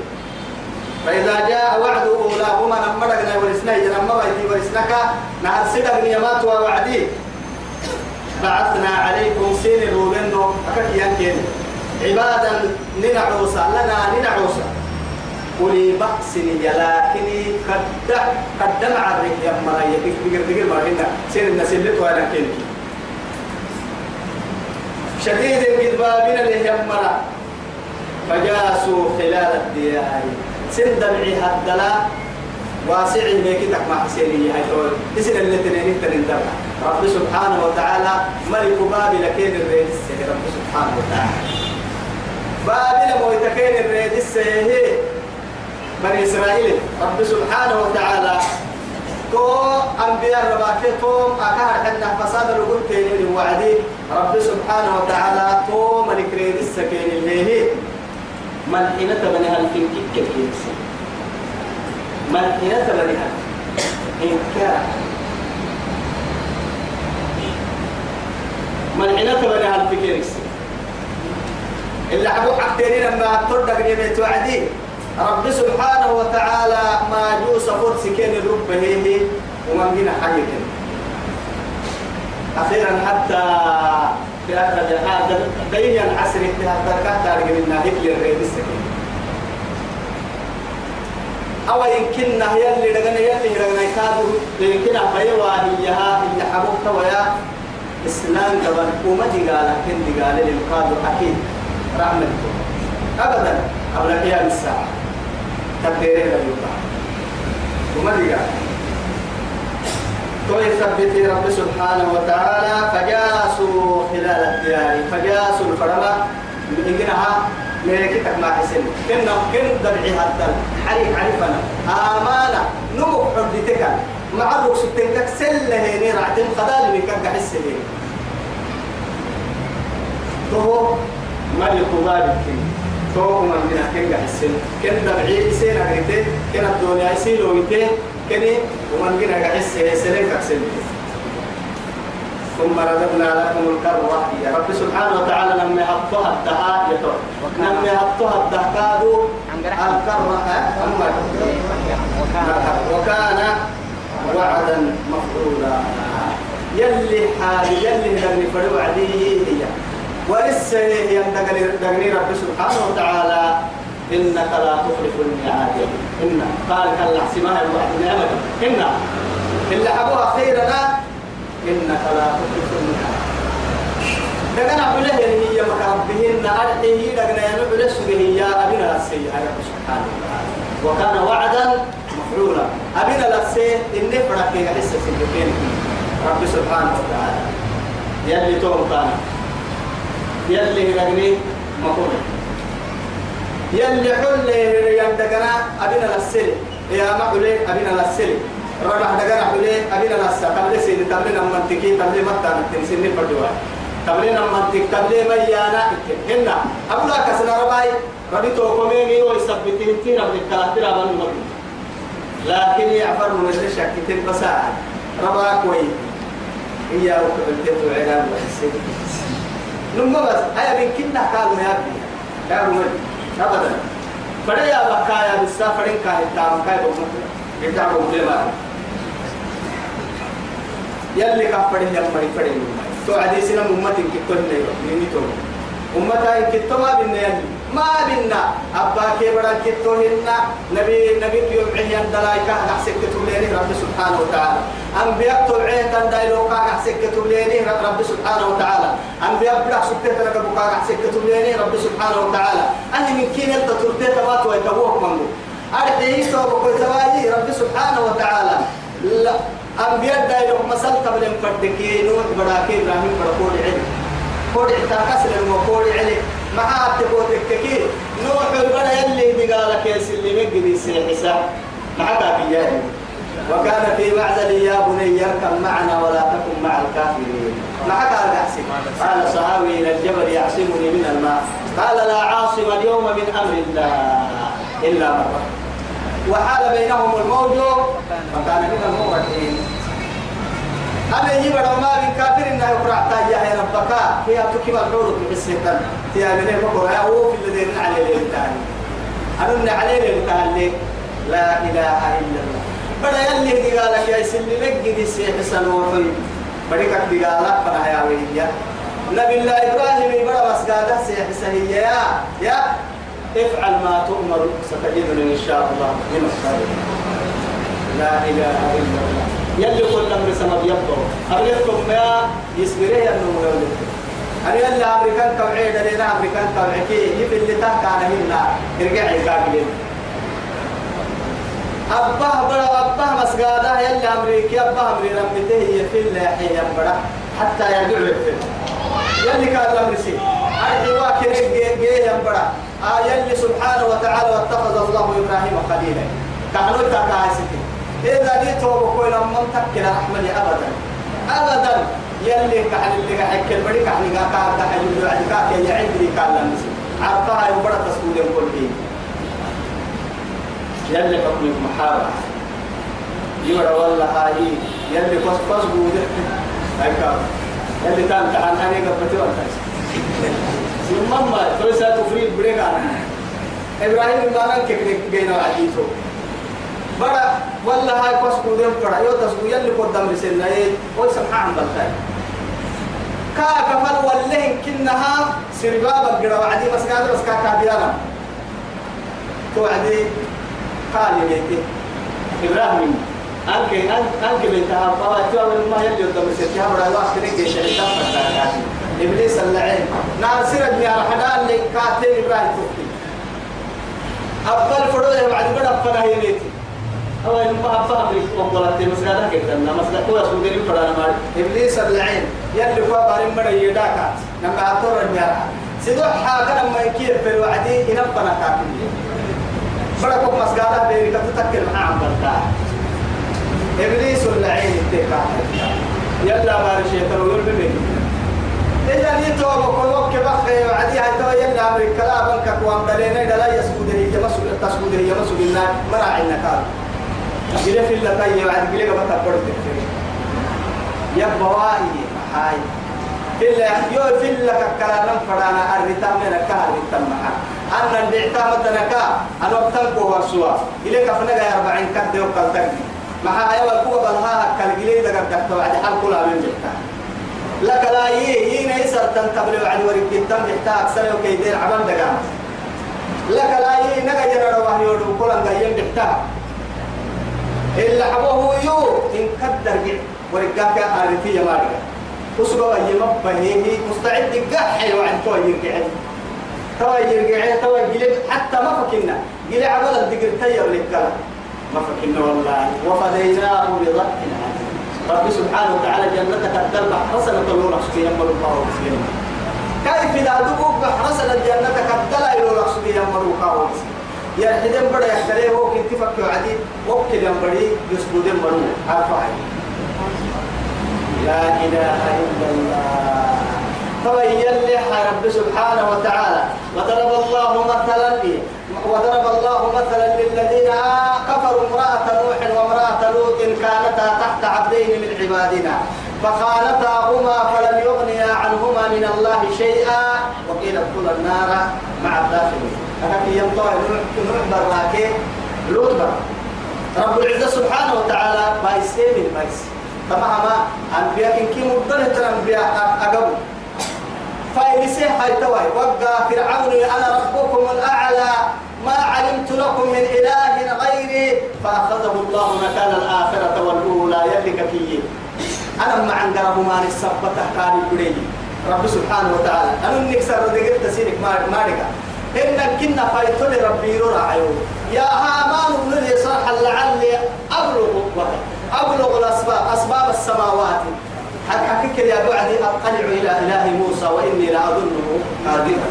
فإذا جاء وعد أولاهما نمدقنا ورسنا ينمى بيتي ورسنك نهر سدقني ما توعدي بعثنا عليكم سين روبنو أكاك ينكين عبادا ننعوسا لنا ننعوسا ولي بأس لكن قد قدم عرك يا مرايا بيقر بيقر ما هنا سير الناس اللي توانا كين شديد الكذبابين اللي يمنا فجاسوا خلال الديار سن دمعي هدلا. واسعي ميكتك مع حسيني. هاي تقول اسن اللي تنين تنين رب سبحانه وتعالى ملك بابل كين الرئيس رب سبحانه وتعالى. بابل مويتكين الرئيس هي بني إسرائيل. رب سبحانه وتعالى. تو أنبياء رباكي توم أكار حنا فساد الوجود تاني وعدي. رب سبحانه وتعالى تو ملك ريد السكين اللي هي من حين تبني هل في كيك كيكس من حين تبني هل إن كان من حين تبني هل في كيكس اللي عبو حقتين لما تردك نبيت وعدي. رب سبحانه وتعالى ما جوس فرس كين الرب هي ومن جنا حقيقة أخيرا حتى في آخر هذا دين العصر حتى كانت تارجع منا هتلر غير السكين. أو يمكن يلي دغنا يلي دغنا يكادو يمكن أبيوا هي اللي حبوك ويا إسلام كمان وما دقالة كن دقالة للقادو أكيد رحمته أبدا قبل قيام الساعة. تقديره لا يوقع وما دقالة توي ثبت رب سبحانه وتعالى فجاسوا خلال الديار فجاسوا الفرما. إنها ملكتك ما حسن. كنا كن دبعي هذا حريق عرفنا آمانة نمو حدتك مع الرقص تنكك سلة هيني رعتين قدال بكك حس هيني تو ملك ذلك تو من من كن حسن كن دبعي سين أغيتي كن الدنيا يسيلو يتي كني ومن كن حس سنين كسل ثم رددنا لكم الكرة يا رب سبحانه وتعالى لما يحطها الدهاء لما يحطها الدهكادو الكرة أمك وكان وعدا مفعولا. يلي حال يلي لم يفروا وعديه هي ولسه هي دقني رب سبحانه وتعالى إنك لا تخلف الميعاد. إن قال كلا حسمها الوعد نعمة إن اللي حبوها خيرنا إنك لا تخلف الميعاد. دقنا عبله هي مكربهن أرحيه دقنا ينبع لسه هي أبنا السيئة رب سبحانه وتعالى. وكان وعدا مفعولا. أبنا لسه إني فرق يحس سيئتين رب سبحانه وتعالى. يلي توم كان. يلي رجلي مقول يلي حل يندقنا أبنا لسه يا معولي أبنا لسه ربح دقنا حولي أبنا لسه قبل سيدي تبلي نمنتكي تبلي متى نتنسيني فردوا تبلي نمنتك تبلي ميانا هنا. أبلا كسنا رباي. ربي توقميني ويثبتين تي ربي الثلاثة ربان مبين لكن يعفر من الشك تنبساعد ربا كوي هي وكبلتين وعلام وحسين نما بس. هيا بين كنا قالوا يا ابني. يا رمي أبدا فديا بكايا بالسافرين كاي تام كاي بمت يتعبوا بلما يلي كفر يا مري فري تو عديسنا أمتي كتون لي. مني تو. أمتا كتو ما بينا يلي. ما بينا أبا كبرا كتو هنا نبي نبي يوم عيان دلايكا. نحسك تبليني رب سبحانه وتعالى. أنبياء تبعيه تندايلوكا نحسك تبليني رب سبحانه وتعالى. أنبياء بلا سكتة لك بكا نحسك تبليني رب سبحانه وتعالى. أنا من كين ترتي تبات ويتبوك منه أرحيه سوى بكوي رب سبحانه وتعالى. لا. أنبياء دايلوك مسل قبل مفردكي نوح براكي إبراهيم بركوري علم كوري تاكسر المكوري علم ما تقول كي نوح البنا يلي بقالك يا سلمي قدي حساب. معك بياني وكان في معزل يا بني اركب معنا ولا تكن مع الكافرين. معك الأحسن قال صحابي إلى الجبل يعصمني من الماء. قال لا عاصم اليوم من أمر الله إلا من رحم وحال بينهم الموج فكان من المغرقين أنا يجيب ما من كافر إنه يقرأ تاجي يا ربك؟ هي تكيب الحور في السيطان هي من المقرأ هو في الذين عليه للتاني أنا عليه للتاني لا إله إلا الله. بدا يلي دقالك يا سلي لك دي سيح سنوحي بدك دقالك فنا يا ويا نبي الله إبراهيم بدا بس قاعدة سيح سهية. يا يا افعل ما تؤمر. ستجدني إن شاء الله. من الصالحين لا إله إلا الله. يلي كل أمر سما بيبطو أبلغكم يا يسبريه أنه مولد أنا يلي أمريكان كوعي دلينا أمريكان كوعي. كي يبي اللي تحت أنا هنا ارجعي كاكلين أباه بڑا أباه مسجدا يلي أمريكي أباه أمري رمته هي في اللي هي بڑا حتى يرجع في يلي كان الأمر سي أرجع واكر جي جي بڑا آه يلي سبحانه وتعالى واتخذ الله إبراهيم خليلا. كانوا تكاسيتي إذا دي توبة كويل أمم تكل أحمد أبدا. أبدا. يلي كحل اللي حكي البريك حني كا كا حي اللي عندك يا عندي كان لمسي. عرفها يبرا تسكود كل حين يلي حكمك محارة. يورا والله هاي. يلي قص قص بود هاي كام. يلي تام تعال هني قبتي ولا ثم ما توسا تفريد بريك إبراهيم ما نك بين عديته بڑا والله هاي قص يوم بڑا يو تسكو يلي قدام رسلنا إيه قول سبحان الله كا كفل والله كنها سربابا قرا وعدي بس قادر بس كاكا بيانا. توعدي قال بيتي. إبراهيم أنك أنك بنتها بابا توا من ما يلي قدام سيتها بڑا واحد كده شهيدا فتاة إبليس اللعين. ناصر ابن الحلال اللي كاتين إبراهيم توكي أفضل فرد بعد كده أفضل هي بيتي. أو إن ما أمريك وقلت مسجدها كده مسجد هو سوداني فرد مال إبليس اللعين يلي بارين مرة يداك. نما أطر النار سيدو حاجة لما يكير في الوعدي ينبنا كاتين بركم مسجدها بيرك تتكل معاه بركاه إبليس اللعين التكا يلا بارش يتروي بمين؟ إذا نيتو بقول وك بخي وعدي. هاي تو يلا أمريكا. لا بنك قوام دلينا لا يسود هي مسؤول تسود هي مسؤول النار. مراعي جل في الله تاي وعد جل قبل تبرد يا بواي هاي. إلا يو في الله كلام فرانا الرتام من الكهر الرتام معه أنا البعتام تنكا أنا وقتك ورسوا إليك فنجا أربعين كده وقتك مع أيوة القوة بلها كالجليد قد توعد حال كلها من جهة لك لا يي يي نيسر تنتبل وعد ورق التم بحتا أكثر وكيدين عمل دقام. لك لا يي نجا جرى رواه يودو كلن جايين إلا حبوه يو. إن كدر جع ورقاك آرتي يا أسبوع يمبه هي مستعد قحي وعد تو يرجع. تو يرجع. تو يجلب حتى ما فكنا. جل عبد الدقر تير للكلام. ما فكنا والله. وفديناه عظيم رب سبحانه وتعالى جنتك الدلع حسنة الأولى سبحانه يمر الله وسلم. كيف إذا دبوك حسنة جنتك الدلع الأولى سبحانه يمر الله وسلم. يا حدم بڑا يحتلي هو كنت فك عدي وكل ينبري يسجد مرو عارفه لا إله إلا الله. تبين لي رب سبحانه وتعالى. وضرب الله مثلا لي وضرب الله مثلا للذين كفروا امرأة نوح وامرأة لوط كانتا تحت عبدين من عبادنا. فخانتاهما فلم يغنيا عنهما من الله شيئا. وقيل ادخلا النار مع الداخلين. أكاكي يمطوع نوح براكي لوط بر رب العزة سبحانه وتعالى بايس من بايس تمام أنبياء كي مدلة الأنبياء أقبل فإنسي هاي توي وقع فرعون أنا ربكم الأعلى. ما علمت لكم من إله غيري. فأخذه الله مكان الآخرة والأولى. يلك كي أنا مع أنقره ما نسبته كان يقولي رب سبحانه وتعالى. أنا نكسر دقيق تسيرك مارك إن كنا فايتولي ربي يرعى يا هامان ابن لي لعلي أبلغ أبلغ الأسباب أسباب السماوات. حكيك يا بعدي أطلع إلى إله موسى وإني لأظنه قادرا.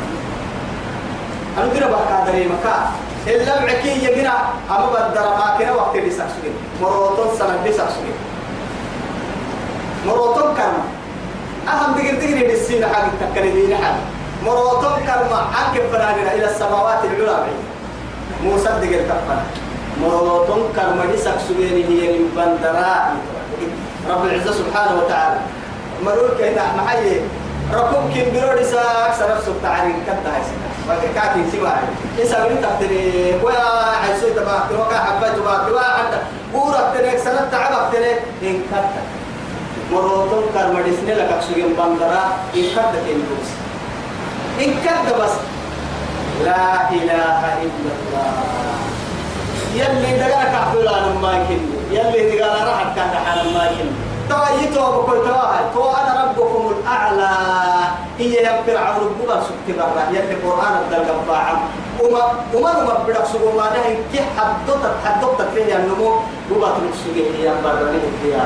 أنا قرأ بقى قادري مكا إلا معكي يقرأ أما بدر ما كنا وقت اللي سأسوين مروتون سنة اللي سأسوين مروتون كرم أهم دقير دقير بالسين حاجة تكري دين حاجة مروتون كرم عنك فناننا إلى السماوات العلى موسى دقير كفنا مروتون كرم دي سأسوين هي من بندراء رب العزة سبحانه وتعالى. مرور كينا محيي ركوب كين بيرودي ساك سنف سب تعرين كتا هاي سنة. كاكي سوا إنسا بني تقدري ويا عيسوي تباك وكا حبات تباك ويا حتى. بورا تنك سنة تعبك تنك إن كتا مروتون كارمدسني لك أكسوين بندرا إن كتا كين بوس. إن كتا بس. لا إله إلا الله. يلي دقاك عبدالله ما يكن يلي دقاك راحت كان حال ما يكن تويتو بكل تواهي. تو أنا ربكم الأعلى. هي يا فرعون ربما سكت برا. يلي قرآن الدلقة باعم. وما وما وما بدك سوق ما ده. كي حدوت حدوت فيه النمو. وما تلك سوق هي برا. ليه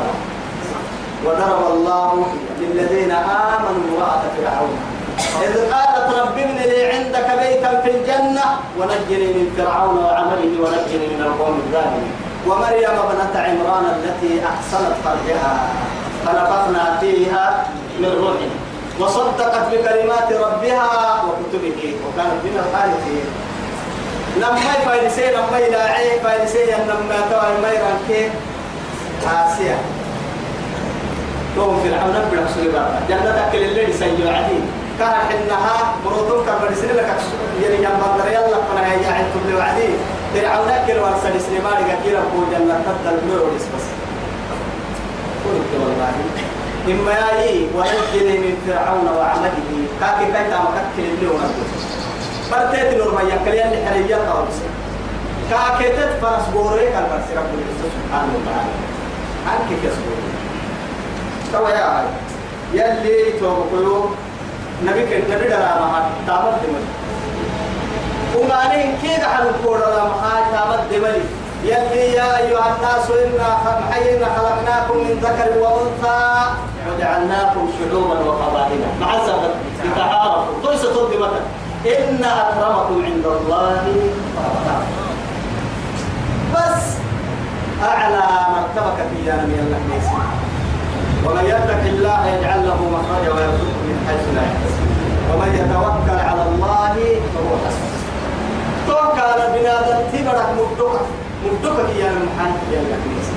وضرب الله للذين آمنوا امرأة فرعون. إذ قالت رب ابن لي عندك بيتا في الجنة ونجني من فرعون وعمله ونجني من القوم الظالمين. ومريم ابنة عمران التي أحسنت فرجها. فنفخنا فيها من روحنا وصدقت بكلمات ربها وكتبه. وكانت من القانتين لما يفايدسي لما يلاعي فايدسي لما توي ما يرانكي. آسيا. توم نبي رسول الله جنة أكل اللي سيجوا عدين كان حنها بروتون كبر سنة لك يعني يوم بدر يلا فنا هي عند كل وعدين فرعون أكل ورسل سليمان كثيرا بو جنة تدل نور بس قلت والله. إما يأي ويجري من فرعون وعمله. كاكي كاكا مكتل اللي ونبي برتيت نور ما يكل يلي حرية قوس. كاكيتت فرس بوري كان فرس رب العزة سبحانه وتعالى. عنك كسبوري توا يا هاي يلي توقعوا نبي كن نبي دلا ما تامر دمل ومعنى كيد على الكورة ما تامر دمل يلي يا أيها الناس إنا حينا خلقناكم من ذكر وأنثى وجعلناكم شعوبا وقبائل مع الزبط لتعارفوا تضي مثلا إن أكرمكم عند الله بس أعلى مرتبة في جانب الله ومن يتق الله يجعل له مخرجا ويرزقه من حيث لا يحتسب. ومن يتوكل على الله فهو حسبه. توكل بنادم تبرك مدوكا مدوكا يا المحن يا الكنيسة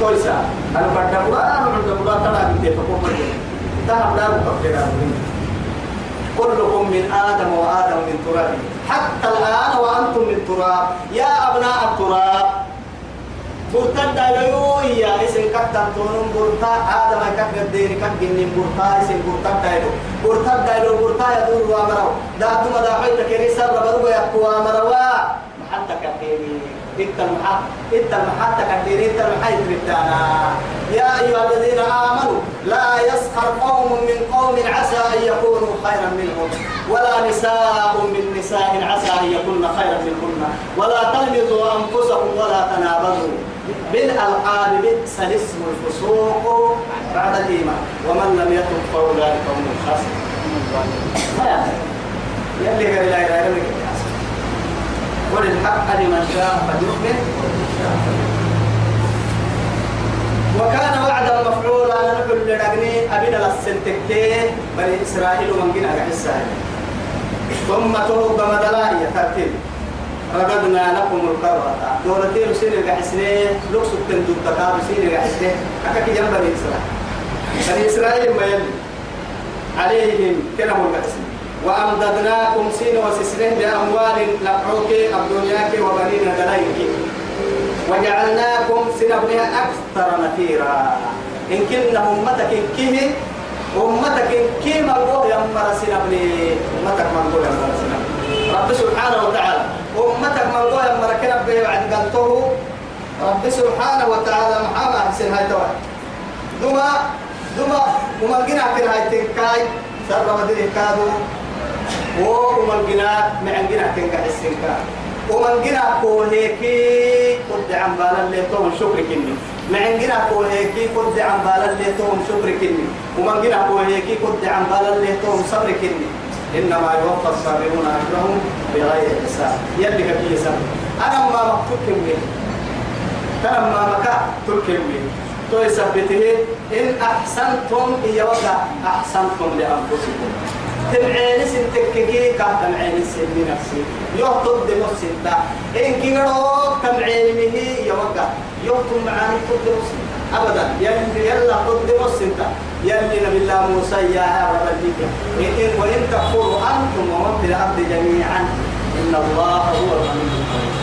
تويسا أنا بدأ أنا بدأ بقى ترى بنتي فكم تهم لا بقى كلكم من آدم وآدم من تراب. حتى الآن وأنتم من تراب. يا أبناء التراب برتان دايلو يا اسم كتان تونم برتا آدم كتن الدين كتن برتا اسم برتان دايلو برتان دايلو برتا يدور وامرو دا حيث كنيسة ربضو يقوى مروا محتى كتيني إنت المحط إنت المحط كتيني إنت المحيط بدانا يا أيها الذين آمنوا لا يسخر قوم من قوم عسى أن يكونوا خيرا منهم ولا نساء من نساء عسى أن يكون خيرا منهن ولا تلمزوا أنفسكم ولا تنابزوا بالألقاب بئس الاسم الفسوق بعد الإيمان. ومن لم يتب فأولئك هم الخاسرون. يلي قال لا إله إلا قل الحق لمن شاء فليؤمن. وكان وعدا مفعولا. نقول لرغني أبينا للسنتكي بني إسرائيل من جنا السائل ثم تهب مدلائي ترتيب رددنا لكم الكرة دورتين سير الحسنة لوكس التندوب تكاب سير الحسنة أكاكي جنب بني إسرائيل. بني إسرائيل ما يلي. عليهم كلام الحسن. وأمددناكم سين وسسنه بأموال نفعوك الدنياك وبنين دلائك وجعلناكم سنبنها أكثر نفيرا. إن كنا أمتك كيه أمتك كيه مرغوه يمر سنبني أمتك مرغوه يمر سنبني رب سبحانه وتعالى أمتك مرغوه يمر كنبه بعد قلته. رب سبحانه وتعالى محمد أحسن هاي توي دما دما ومن جنا كنا هاي تنكاي. سر مدينة كادو. ومن جنا معن جنا كنا حسنكاي ومن جنا كوهيكي. قد عن بالا اللي توم شكر كني. معن جنا كوهيكي. قد عن بالا اللي توم شكر كني. ومن جنا كوهيكي. قد عن بالا اللي توم صبر كني. إنما يوفى الصابرون أجرهم بغير حساب. يلي كبي يسام أنا ما مكتوب كمي أنا ما مكا تركمي تو يثبته إن أحسنتم إيا وقع أحسنتم لأنفسكم. تبعين سنتككي كه تبعين سن نفسي يهتم دمو سنتا إن كيرو تبعين مهي يوقع يهتم معاني تدمو سنتا أبدا. يلا تدمو سنتا يلي نبي الله موسى يا إن وإن تكفروا أنتم ومن في الأرض جميعا إن الله هو الغني الحميد.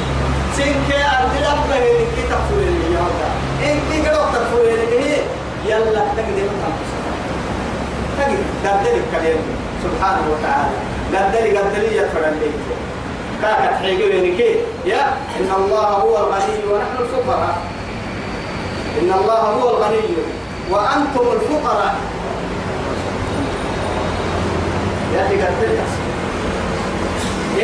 سنك أرض ربه إنك تكفر اللي يوقع إن كيرو تكفر اللي يلا تقدم أنفسك تقدم دردلك كلمة سبحانه وتعالى. قدري قدري يدفع الليل كاكت حيقولي كي يا إن الله هو الغني ونحن الفقراء. إن الله هو الغني. وأنتم الفقراء. أخي قدري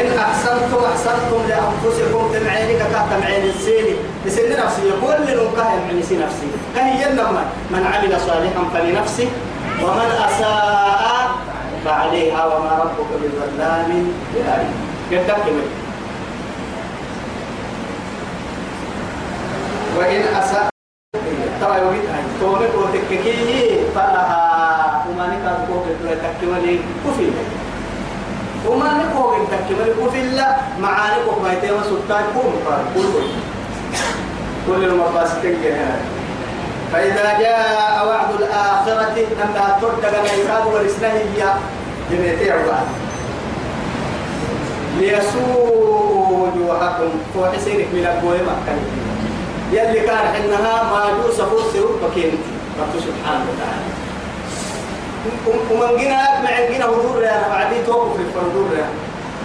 إن أحسنتم أحسنتم لأنفسكم تمعينك كتمعين السيني بسن نفسي يقول لنكاه يمعني نفسي. كهي ينما من عمل صالحا فلنفسه ومن أساء فعليها وما ربك بظلام قدك من وإن أساء ترى يوجد تومك وتككيه فلها وما نكاد كوك تكمل كفي وما نقوم تكمل كفي لا معاني كفي تيما سلطان كوم. كل كل المقاصد هنا فإذا جاء وعد الآخرة أن ترد لنا يراد ورسله هي جميتي عباد ليسوء وجوهكم فوحسينك من أبوه مكة يلي كان حنها ما جوس فرسه بكين رب سبحانه وتعالى. ومن جنا مع جنا هدور يا بعدي توقف في الفردور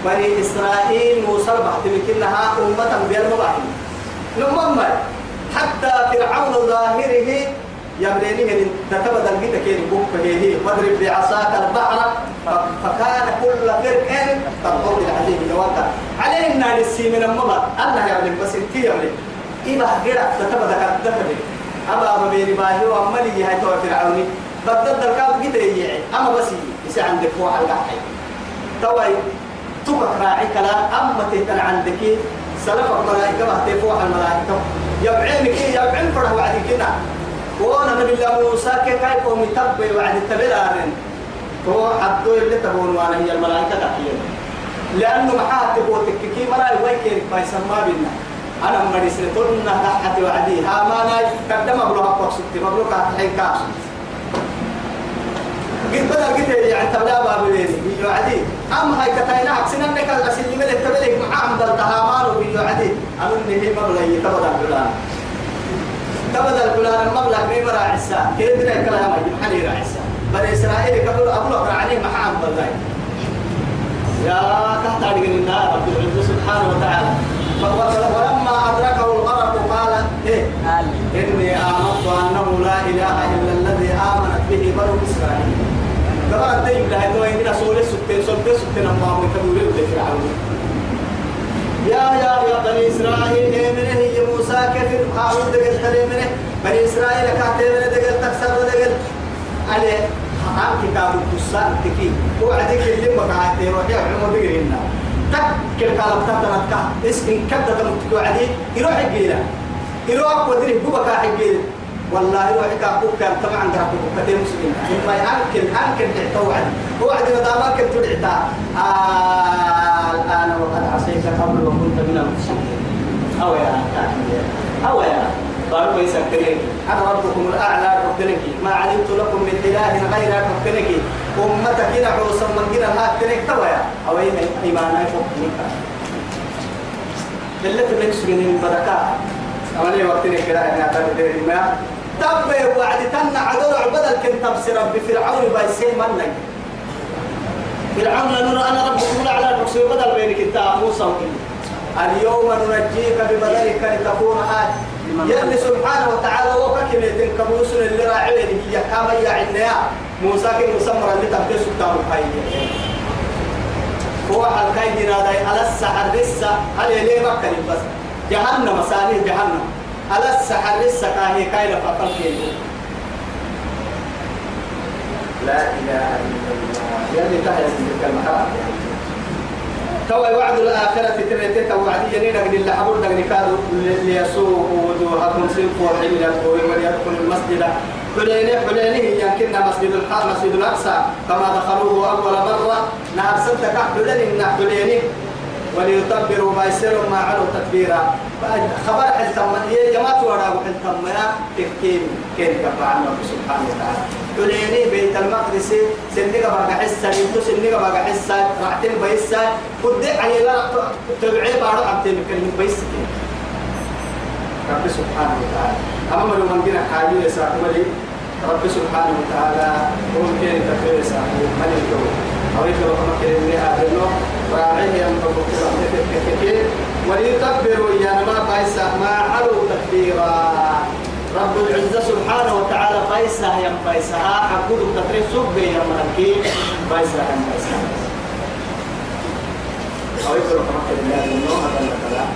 بني إسرائيل موسى بحتمكنها أمة بيرمضاهي لما حتى فرعون ظاهره يمرينه من تتبدل الجيت كين بوك هي واضرب بعصاك البحر. فكان كل فرق تنقض العزيز جواتا عليه ان نسي من المضى الله يعلم بس انت يعلم. إذا غير تتبدل كتبدل أبا ما بين باهي وأملي هاي تو فرعوني بدل الكاب جيت يعي أما بس يسي عندك واحد قاعد توي تبك راعي كلا أما تهتن عندك سلفك ملائكة ما تفوح الملائكة. يبعينك يبعين فرح وعد كنا. وأنا نبي الله موسى كيف قوم يتبع وعد التبلارن هو عبدو اللي تبون وأنا هي الملائكة تحيين. لأنه محاتب وتككي مراي ويكيرك ما يسمى بنا أنا مريس لتلنا تحت وعدي. ها ما ناي قدم أبلوها قوكسك مبلوك حين كاس. قد بدل قد يعني تبلا باب بيني بيجو عدي. أما هاي كتاينا عكسنا إنك الأسل اللي ملك تبليك معاهم دل تهامان وبيجو عدي. أمن هي مبلغ يتبدا بلان تبدأ الفلان المبلغ مي مرا عسى كيف دري كلام حني راعسى بني إسرائيل قبل أبو لك عليه محام بالله يا تحت عدقن النار. رب العزة سبحانه وتعالى. ولما أدركه الغرق قال إيه؟ إني آمنت أنه لا إله إلا الذي آمنت به بنو إسرائيل. قبل الدين لها إنه إننا سولة ستين سولة ستين أما هو يكبر فرعون. يا يا يا بني إسرائيل من هي موسى؟ كفر هارون دقل تلي منه؟ بني إسرائيل كاتب من دقل تكسر دقل عليه عام كتاب القصة تكي. هو عديك اللي مقعدين وحيا عمو بقرينا تكل كالب تتنك اسم كبدة تمتكو عدي يروح الجيلة يروح ودري بوبا كاحجيل والله يروح كاكوك كان طبعا كاكوك كتير مسلمين إما أنكل أنكل تعتو عدي هو عدي مدامك تدعتا آه الآن وقد عصيت قبل وكنت من المفسدين. أو يا أو يا قالوا يسكرين أنا ربكم الأعلى ربك ما علمت لكم من إله غير ربك أمتك هنا عوصا من هنا هات تنك تويا أو أين إيمانا يفوقنك اللي تبلك سجن البركة أولي وقتني كده؟ أنا أعتبر ما تبه وعد تنا عدل عبدل كنت تبصر بفرعون بايسين منك. فرعون نرى أنا ربكم الأعلى ربك بدل بينك أنت موسى اليوم ننجيك ببدنك لتكون آية يلي سبحانه وتعالى وفك ميتين كبوس اللي راعي هي كما يا موسى كي مسمر اللي تبدي سلطان الحي هو حلقاي جنادي على السحر لسه هل ليه مكة بس؟ جهنم مساني جهنم. على السحر لسه كاهي كايلة فقط لا إله إلا الله. يلي سيدك المحرم توي وعد الآخرة تريتي توعدي ينين أجل الله حبور دقني كادوا ليسوء وجوهكم سنفوا من يدخل المسجد. حليني حليني يمكننا مسجد الحرام مسجد الأقصى. كما دخلوه أول مرة. نهار ستة حليني من حليني وليتبروا ما يسروا ما علوا تكبيرا خبر حلتم يا جماعة وراء حلتم يا تكتين كيف كفى عنه سبحانه وتعالى. تليني بيت المقدس سنيك بقى حسة يمتو سنيك بقى حسة رعتين بيسة. قد علي لا تبعي بارو عبتين كلمة بيسة. رب سبحانه وتعالى. أما من من جنا حاجة ساكملي رب سبحانه وتعالى ممكن تفعيل ساكملي ملك دول أو يكبر كما كلمة آدنو راعيه ينطبق كثير وليكبروا يا ما بايسة ما علوا تكبيرا. رب العزة سبحانه وتعالى بايسة يا بايسة حقود التفريق سب يا ملكي. بايسة يا بايسة أو يكبر كما كلمة آدنو هذا الكلام.